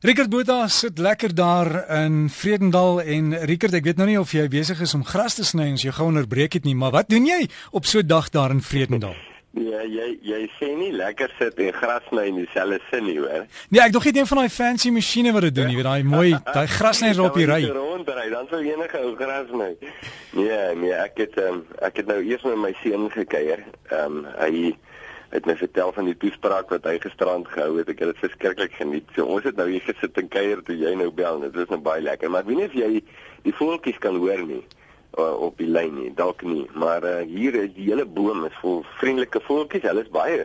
Rickert Botha sit lekker daar in Vredendal en Rickert, ek weet nou nie of jy besig is om gras te sny as jy gou onderbreek het nie, maar wat doen jy op so 'n dag daar in Vredendal? Ja, jy jy sê nie lekker sit en gras sny in dieselfde sin nie, hoor. Nee, ek dog het een van daai fancy masjiene wat dit doen, jy weet daai mooi, daai grasnyers op die ry. Rondry, dan sou enige ou gras sny. Nee, nee, ek het um, ek het nou eers met my seun gekuier. Ehm um, hy het my vertel van die toespraak wat hy gisterand gehou het. Ek het dit verskriklik geniet. So ons het nou hier gesit en kuier toe jy nou bel. Dit is nou baie lekker. Maar ek weet nie of jy die voeltjies kan hoor nie op die lyn nie. Dalk nie. Maar uh, hier is die hele boom is vol vriendelike voeltjies. Hulle is baie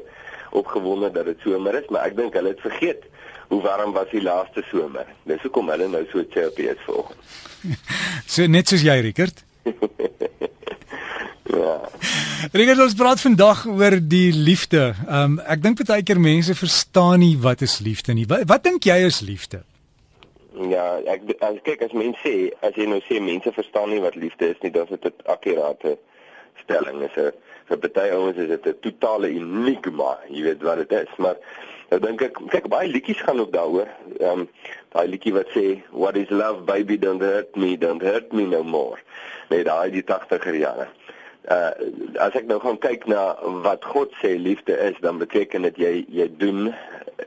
opgewonde dat dit somer is, maar ek dink hulle het vergeet hoe warm was die laaste somer. Dis hoekom hulle nou so chirpy is vanoggend. so net soos jy, Rickert. Ja. Rigter ons praat vandag oor die liefde. Um ek dink baie keer mense verstaan nie wat is liefde nie. Wat, wat dink jy is liefde? Ja, ek as kyk as mense sê, as jy nou sê mense verstaan nie wat liefde is nie, dan is dit 'n akkurate stelling. Is 'n vir baie ouens is dit 'n totale enigma. Jy weet wat dit is, maar nou dink ek kyk baie liedjies gaan ook daaroor. Ehm um, daai liedjie wat sê what is love baby don't hurt me, don't hurt me no more. Nee, daai die 80er jare uh as ek nou gaan kyk na wat God sê liefde is, dan beteken dit jy jy doen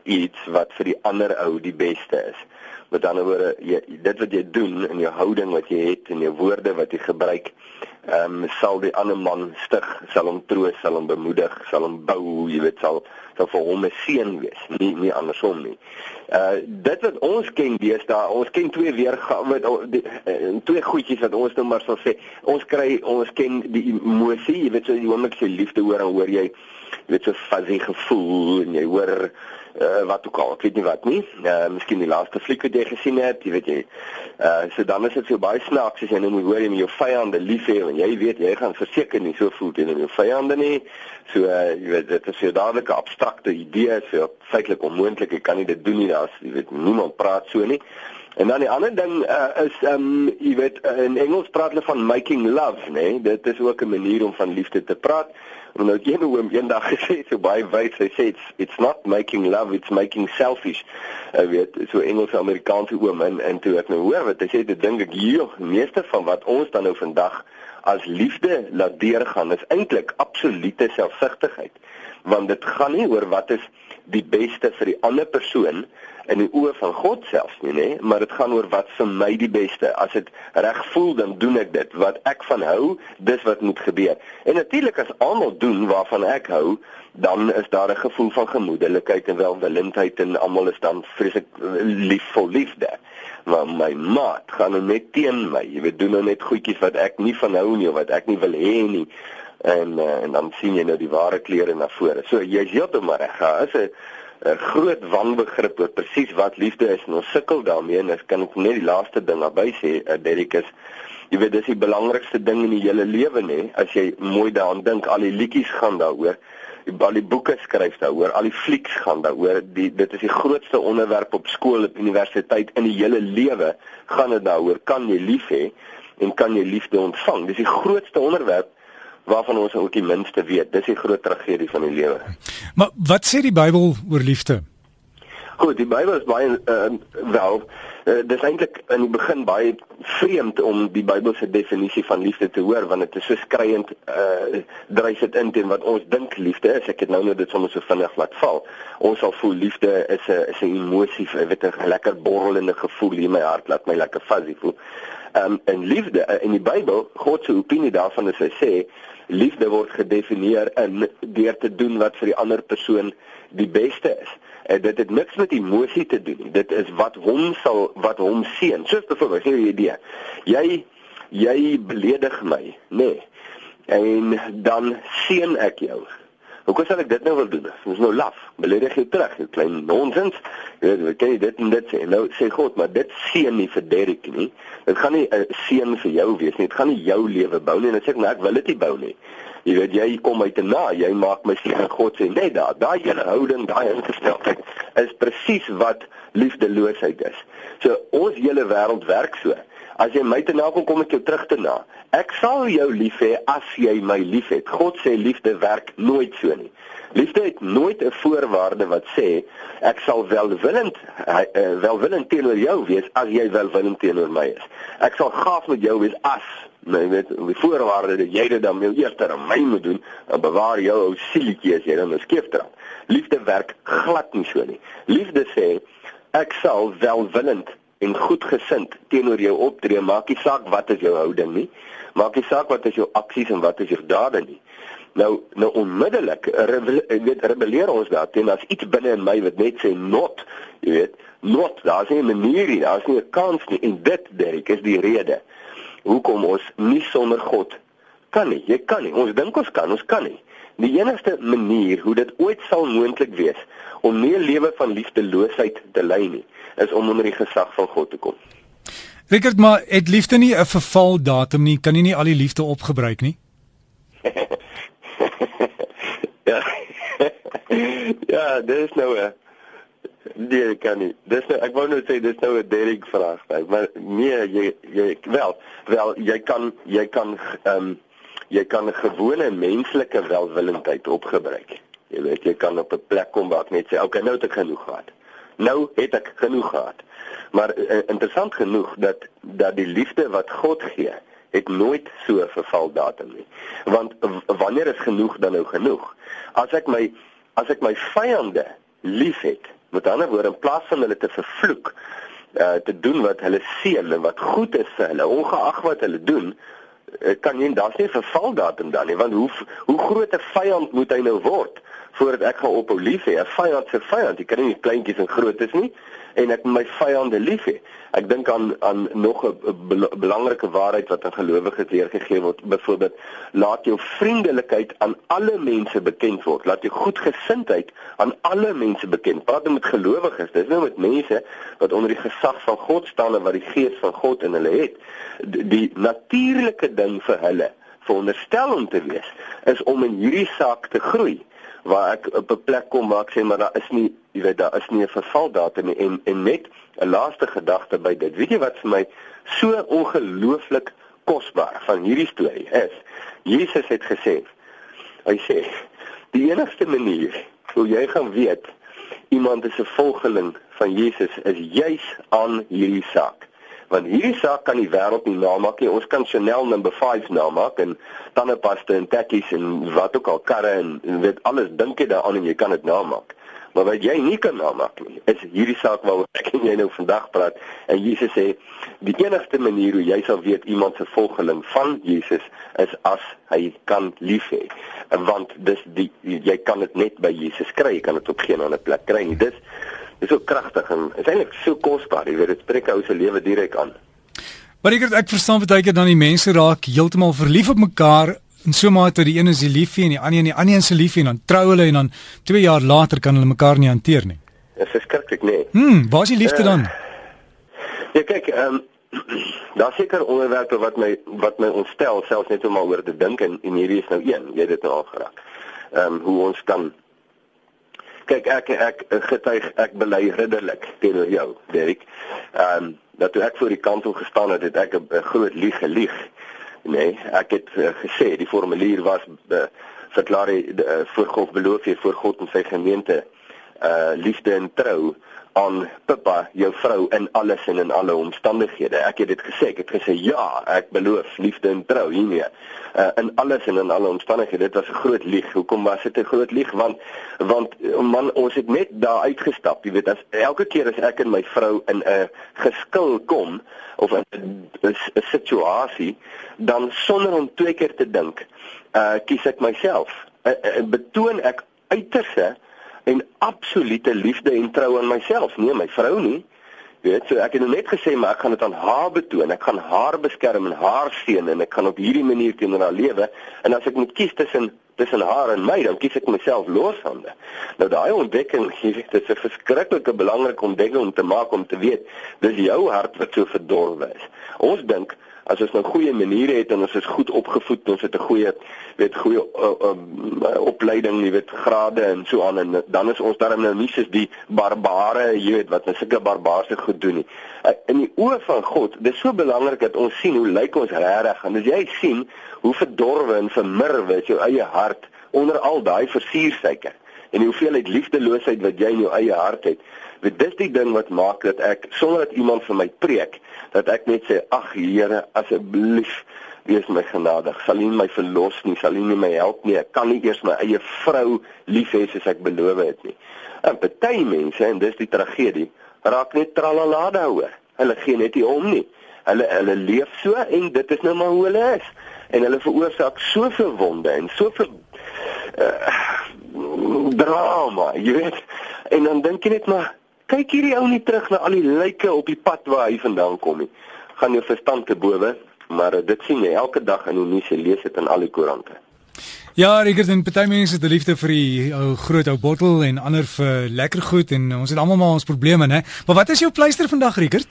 iets wat vir die ander ou die beste is. Met ander woorde, jy dit wat jy doen in jou houding wat jy het en jou woorde wat jy gebruik, ehm um, sal die ander man stig, sal hom troos, sal hom bemoedig, sal hom bou, jy weet, sal sal vir hom 'n seën wees, nie nie andersom nie. Uh dit wat ons ken deesdae, ons ken twee weer met uh, twee goedjies wat ons nou maar sal sê. Ons kry ons ken die emosie, jy weet so die oomblik jy liefde hoor, dan hoor jy weet so fuzzy gevoel en jy hoor uh, wat ook al, ek weet nie wat nie. Uh miskien die laaste fliek wat jy gesien het, jy weet jy. Uh so dan is dit so baie snaaks as jy nou moet hoor jy met jou vyande lief hê en jy weet jy gaan verseker nie so voel teen jou vyande nie. So uh jy weet dit is 'n dadelike abstrakte idee, so feitelik onmoontlik, jy kan nie dit doen nie, as jy weet niemand praat so nie. En dan die ander ding uh, is ehm um, jy weet uh, in Engels praat hulle van making love, né? Nee? Dit is ook 'n manier om van liefde te praat. En nou jy nou hom eendag gesê so baie wys, hy sê it's, it's not making love, it's making selfish. Jy weet, so Engels Amerikaanse oom en en toe ek nou hoor wat hy sê, dit dink ek hier meeste van wat ons dan nou vandag as liefde laat deurgaan is eintlik absolute selfsugtigheid want dit gaan nie oor wat is die beste vir die ander persoon in die oë van God self nie nê maar dit gaan oor wat vir my die beste. As dit reg voel dan doen ek dit. Wat ek van hou dis wat moet gebeur. En natuurlik as almal doen waarvan ek hou dan is daar 'n gevoel van gemoedelikheid en welwillendheid en almal is dan vreeslik lief vir liefde maar my maat gaan nou net teen my jy weet doen nou net goedjies wat ek nie van hou nie of wat ek nie wil hê nie en uh, en dan sien jy nou die ware kleure na vore. So jy's heeltemal reg. Daar is 'n 'n groot wanbegrip oor presies wat liefde is en ons sukkel daarmee en ek kan ek net die laaste ding naby sê, uh, Derrick is jy weet dis die belangrikste ding in die hele lewe nê. As jy mooi daaraan dink, al die liedjies gaan daaroor. Al die boeke skryf daaroor, al die flieks gaan daaroor. Die dit is die grootste onderwerp op skool, op universiteit in die hele lewe gaan dit daaroor. Kan jy lief hê en kan jy liefde ontvang? Dis die grootste onderwerp waarvan ons ook die minste weet. Dis die groot tragedie van die lewe. Maar wat sê die Bybel oor liefde? Goed, die Bybel is baie uh, wel uh, dis eintlik in die begin baie vreemd om die Bybelse definisie van liefde te hoor want dit is so skreiend uh, dryf dit in teen wat ons dink liefde is. Ek het nou net dit sommer so vinnig laat val. Ons sal voel liefde is 'n is 'n emosie, 'n weet 'n lekker borrelende gevoel in my hart, laat my lekker fuzzy voel. Um, en liefde in die Bybel, God se opinie daarvan is hy sê liefde word gedefinieer in deur te doen wat vir die ander persoon die beste is. En dit het niks met emosie te doen. Dit is wat hom sal wat hom seën. Soos byvoorbeeld, gee 'n idee. Jy jy beledig my, nê? Nee. En dan seën ek jou. Hoekom sal ek dit nou wil doen? Dit is nou laf. Beledig jy terug, jy klein nonsens. Jy weet, kan jy dit en dit sê? Nou sê God, maar dit seën nie vir Derrick nie. Dit gaan nie 'n seën vir jou wees nie. Dit gaan nie jou lewe bou nie. En dan sê ek, nou ek wil dit nie bou nie. Jy weet jy kom uit 'n na, jy maak my seën. God sê, "Nee, daai daai hele houding, daai ingesteldheid is presies wat liefdeloosheid is." So ons hele wêreld werk so. As jy my te na kom kom ek jou terug te na. Ek sal jou lief hê as jy my liefhet. God sê liefde werk nooit so nie. Liefde het nooit 'n voorwaarde wat sê ek sal welwillend uh, welwillend teenoor jou wees as jy welwillend teenoor my is. Ek sal gaaf met jou wees as nou, weet die voorwaarde dat jy dit dan eers aan my moet doen en bewaar jou ou sielietjie as jy dan 'n skeef trap. Liefde werk glad nie so nie. Liefde sê ek sal welwillend en goedgesind teenoor jou optree, maak nie saak wat is jou houding nie, maak nie saak wat is jou aksies en wat is jou dade nie. Nou nou onmiddellik weet rebelleer ons daarteen as iets binne in my wat net sê not, jy weet, not, daar's nie 'n manier nie, daar's nie 'n kans nie en dit Derek is die rede hoekom ons nie sonder God kan nie. Jy kan nie. Ons dink ons kan, ons kan nie. Die enigste manier hoe dit ooit sal moontlik wees om nie 'n lewe van liefdeloosheid te lei nie, is om onder die gesag van God te kom. Richard, maar het liefde nie 'n verval datum nie? Kan jy nie al die liefde opgebruik nie? ja. ja, dis nou 'n Nee, kan nie. Dis nou ek wou nou sê dis nou 'n Derek vraag, maar nee, jy jy wel, wel jy kan jy kan ehm um, jy kan gewone menslike welwillendheid opgebruik. Jy weet jy kan op 'n plek kom waar ek net sê, "Oké, nou het ek genoeg gehad." Nou het ek genoeg gehad. Maar uh, interessant genoeg dat dat die liefde wat God gee, het nooit so verval datum nie. Want wanneer is genoeg dan nou genoeg? As ek my as ek my vyande liefhet, Met ander woorde, in plaas van hulle te vervloek, uh te doen wat hulle seën en wat goed is vir hulle, ongeag wat hulle doen, kan jy daar's nie 'n vervaldatum dan nie, want hoe hoe groot 'n vyand moet hy nou word voordat ek gaan ophou lief hê? 'n Vyand se vyand, jy kan nie kleintjies en grootes nie en ek my vyande lief hê. Ek dink aan aan nog 'n belangrike waarheid wat aan gelowiges leergegee word. Byvoorbeeld, laat jou vriendelikheid aan alle mense bekend word. Laat jou goedgesindheid aan alle mense bekend. Praat nou met gelowiges. Dis nou met mense wat onder die gesag van God staan en wat die gees van God in hulle het. Die, die natuurlike ding vir hulle veronderstel om te wees is om in hierdie saak te groei waar ek op 'n plek kom waar ek sê maar daar is nie jy weet daar is nie 'n vervaldatum en en net 'n laaste gedagte by dit. Weet jy wat vir my so ongelooflik kosbaar van hierdie storie is? Jesus het gesê hy sê die enigste manier hoe jy gaan weet iemand is 'n volgeling van Jesus is juis aan hierdie saak want hierdie saak kan die wêreld nie namaak nie. Ons kan Chanel number 5 namaak en tandepasta en tekkies en wat ook al karre en, en weet alles dink jy daaraan en jy kan dit namaak. Maar wat jy nie kan namaak nie, is hierdie saak waaroor ek en jy nou vandag praat. En Jesus sê die enigste manier hoe jy sal weet iemand se volgeling van Jesus is as hy kan lief hê. Want dis die jy kan dit net by Jesus kry. Jy kan dit op geen ander plek kry nie. Dis is so kragtig en is eintlik so kosbaar. Jy weet dit spreek ou se lewe direk aan. Maar ek ek verstaan baie keer dan die mense raak heeltemal verlief op mekaar en so maar tot die een is die liefie en die ander en die ander is se liefie en dan trou hulle en dan 2 jaar later kan hulle mekaar nie hanteer nie. Dis verskriklik, nee. Hm, waar is die liefde uh, dan? Ja kyk, ehm um, daar seker onderwerpe wat my wat my ontstel selfs net om maar oor te dink en, en hierdie is nou een, jy het dit nou al geraak. Ehm um, hoe ons kan kyk ek ek getuig ek bely ridderlik teenoor jou Derek. Ehm um, dat toe ek voor die kantoor gestaan het, het ek 'n groot lieg gelieg. Nee, ek het uh, gesê die formulier was uh, verklaar hy uh, voor God beloof jy voor God en sy gemeente uh liefde en trou aan Pippa, jou vrou in alles en in alle omstandighede. Ek het dit gesê, ek het gesê ja, ek beloof liefde en trou hiermee. Uh, in alles en in alle omstandighede. Dit was 'n groot lieg. Hoekom was dit 'n groot lieg? Want want man, ons het net daar uitgestap. Jy weet, as elke keer as ek en my vrou in 'n geskil kom of 'n 'n situasie, dan sonder om twee keer te dink, uh kies ek myself. Uh, uh, betoon ek uiterse en absolute liefde en trou aan myself, nie my vrou nie. Jy weet, so ek het net gesê maar ek gaan dit aan haar betoon. Ek gaan haar beskerm en haar seën en ek gaan op hierdie manier teenoor haar lewe. En as ek moet kies tussen tussen haar en my, dan kies ek myself los van dit. Nou daai ontdekking, jy weet, dit is 'n verskriklike belangrike ontdekking om te maak om te weet dis jou hart wat so verdorwe is. Ons dink as ons nou goeie maniere het en ons is goed opgevoed, ons het 'n goeie weet goeie uh, uh, opleiding, jy weet grade en so aan en dan is ons darm nou nie soos die barbare, jy weet wat net nou sulke barbaarse goed doen nie. Uh, in die oë van God, dit is so belangrik dat ons sien hoe lyk ons regtig en as jy sien hoe verdorwe en vermurwe is jou eie hart onder al daai versuursuiker en die hoeveelheid liefdeloosheid wat jy in jou eie hart het. Dit dis die ding wat maak dat ek sonder dat iemand vir my preek, dat ek net sê ag Here, asseblief wees my genadig. Sal U my verlos nie, sal U nie my help nie. Ek kan nie eers my eie vrou lief hê soos ek beloof het nie. En party mense en dis die tragedie, raak net tralala daaroor. Hulle gee net nie om nie. Hulle hulle leef so en dit is nou maar hoe hulle is. En hulle veroorsaak soveel wonde en soveel uh, drama, jy weet. En dan dink jy net maar kyk hierdie ou nie terug na al die lyke op die pad waar hy vandaan kom nie. Gaan jou verstand te bowe, maar uh, dit sien jy elke dag in die nuus, jy lees dit in al die koerante. Ja, ek het 'n party mense het 'n liefde vir die ou groot ou bottel en ander vir lekker goed en ons het almal maar ons probleme, né? Maar wat is jou pleister vandag, Rickert?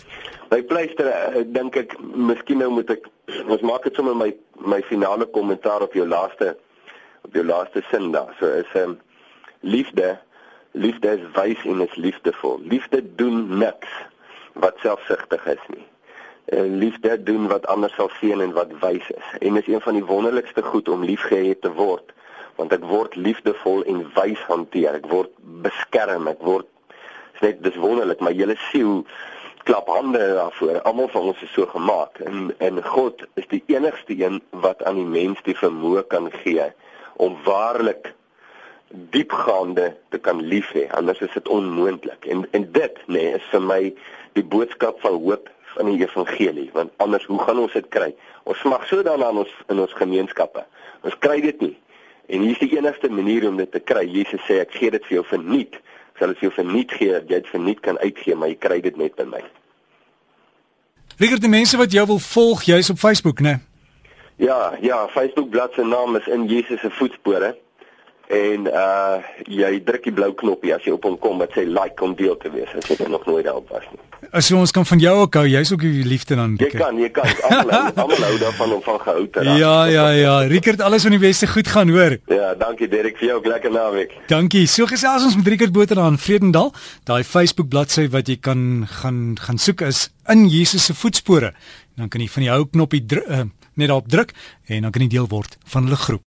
My pleister, uh, dink ek, miskien nou moet ek ons maak dit sommer my my finale kommentaar op jou laaste op jou laaste sin daar. So is 'n um, ehm, liefde liefde is wys en is liefdevol. Liefde doen niks wat selfsugtig is nie. En uh, liefde doen wat ander sal sien en wat wys is. En is een van die wonderlikste goed om liefgehad te word, want ek word liefdevol en wys hanteer. Ek word beskerm, ek word net dis wonderlik, my hele siel klap hande daarvoor. Almal van ons is so gemaak en en God is die enigste een wat aan die mens die vermoë kan gee om waarlik diepgaande te kan lief hê. Anders is dit onmoontlik. En en dit nê nee, is vir my die boodskap van hoop van die evangelie, want anders hoe gaan ons dit kry? Ons mag so daarna in ons in ons gemeenskappe. Ons kry dit nie. En hier is die enigste manier om dit te kry. Jesus sê ek gee dit vir jou verniet. Sal dit vir jou verniet gee, jy dit verniet kan uitgee, maar jy kry dit net by my. Ligger die mense wat jou wil volg, jy's op Facebook, né? Ja, ja, Facebook bladsy naam is in Jesus se voetspore en uh jy druk die blou knoppie as jy op hom kom wat sê like om deel te wees as jy nog nooit daarop was nie. As ons kan van jou ook hou, jy's ook die liefde dan. Jy kan, jy kan almal almal hou daarvan om van gehou te raak. Ja, ja, ja. Rickert, alles van die beste goed gaan, hoor. Ja, dankie Derek vir jou lekker naweek. Dankie. So gesels ons met Rickert Botha aan Vredendal. Daai Facebook bladsy wat jy kan gaan gaan soek is in Jesus se voetspore. Dan kan jy van die hou knoppie uh, net daarop druk en dan kan jy deel word van hulle groep.